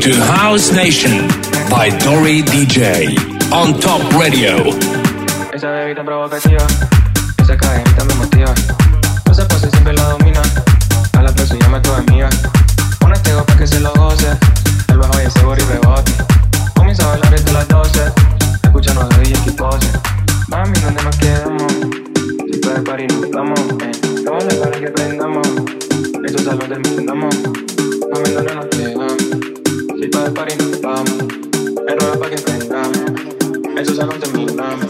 to House Nation by Dory DJ on Top Radio. Esa bebida provocativa, esa cadenita me motiva. No se pase, siempre la domina. A la plaza llama tu amiga. Un estego para que se lo goce. El bajo y ese y rebote. Comienza a bailar desde las 12. Escuchando a DJ que pose. Mami, ¿dónde nos quedamos? Si puedes parir, nos vamos. Eh. Todas para que prendamos. Esto salón terminamos. Mami, ¿dónde nos quedamos? Parir, nos vamos. El rueda para que prendamos. Eso salón terminamos.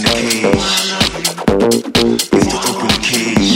in the cage. It's the open cage.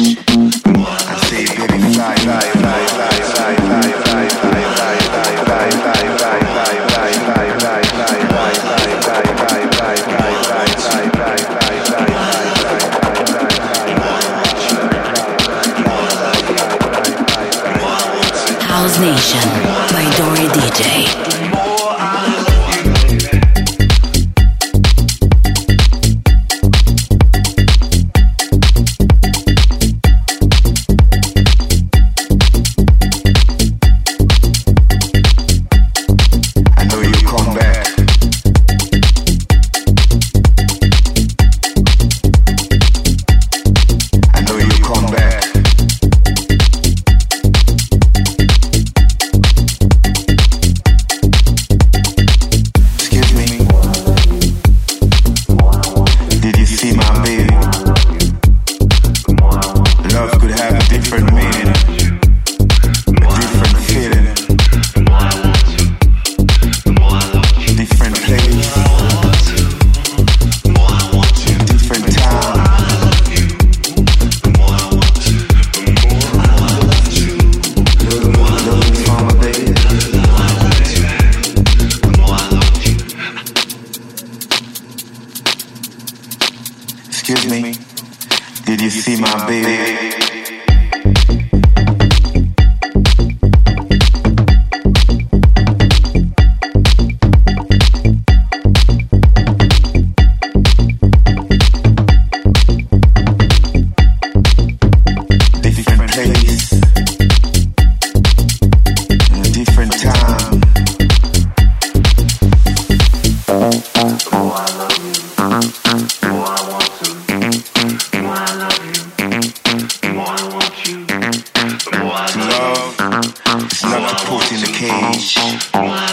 Excuse me, did you see my baby? Bye.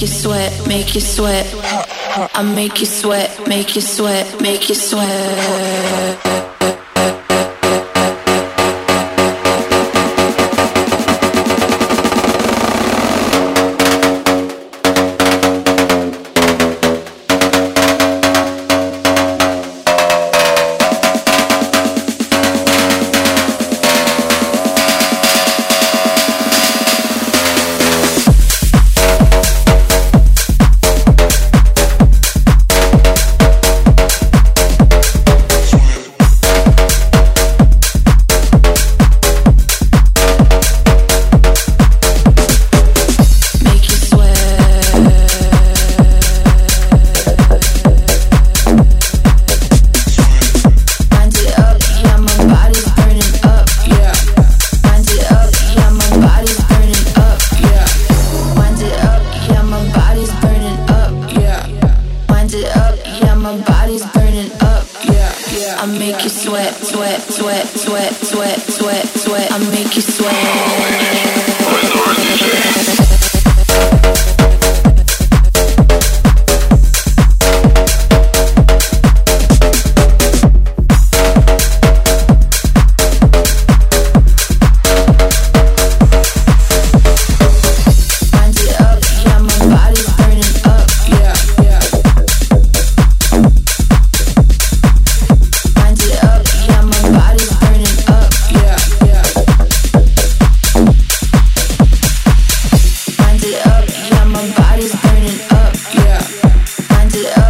Make you sweat, make you sweat. I make you sweat, make you sweat, make you sweat. make you sweat, sweat, sweat, sweat, sweat, sweat, sweat. I make you sweat. to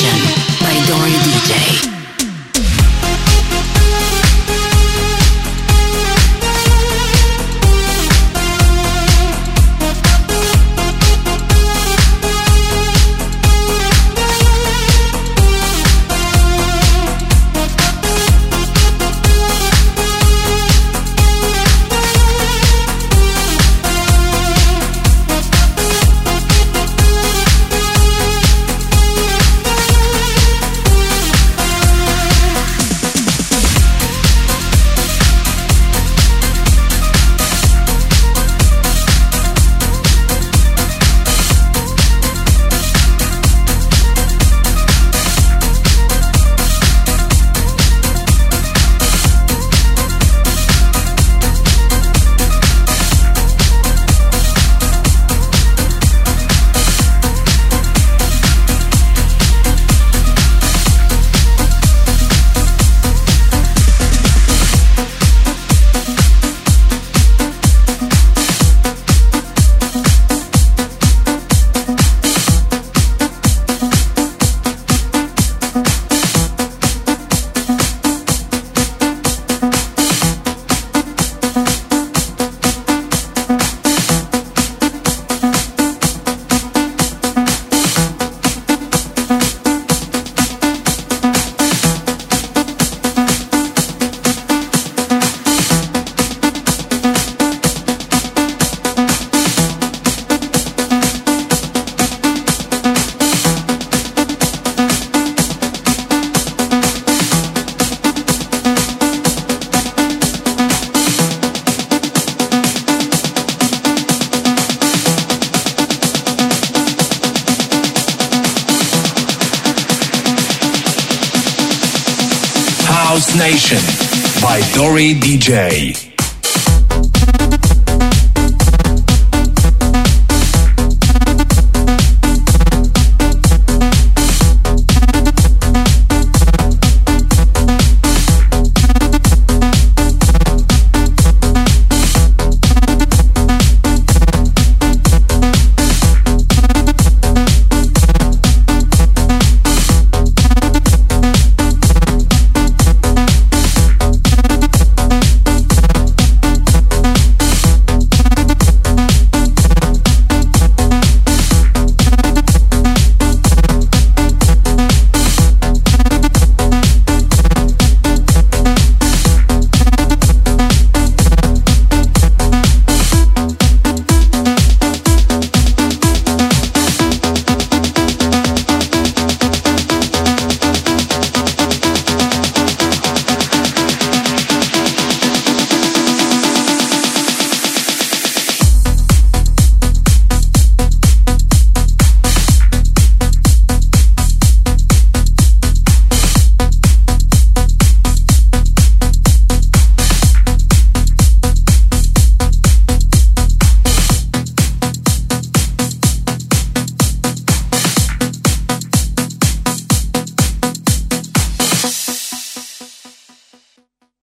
Session by Dori DJ. DJ.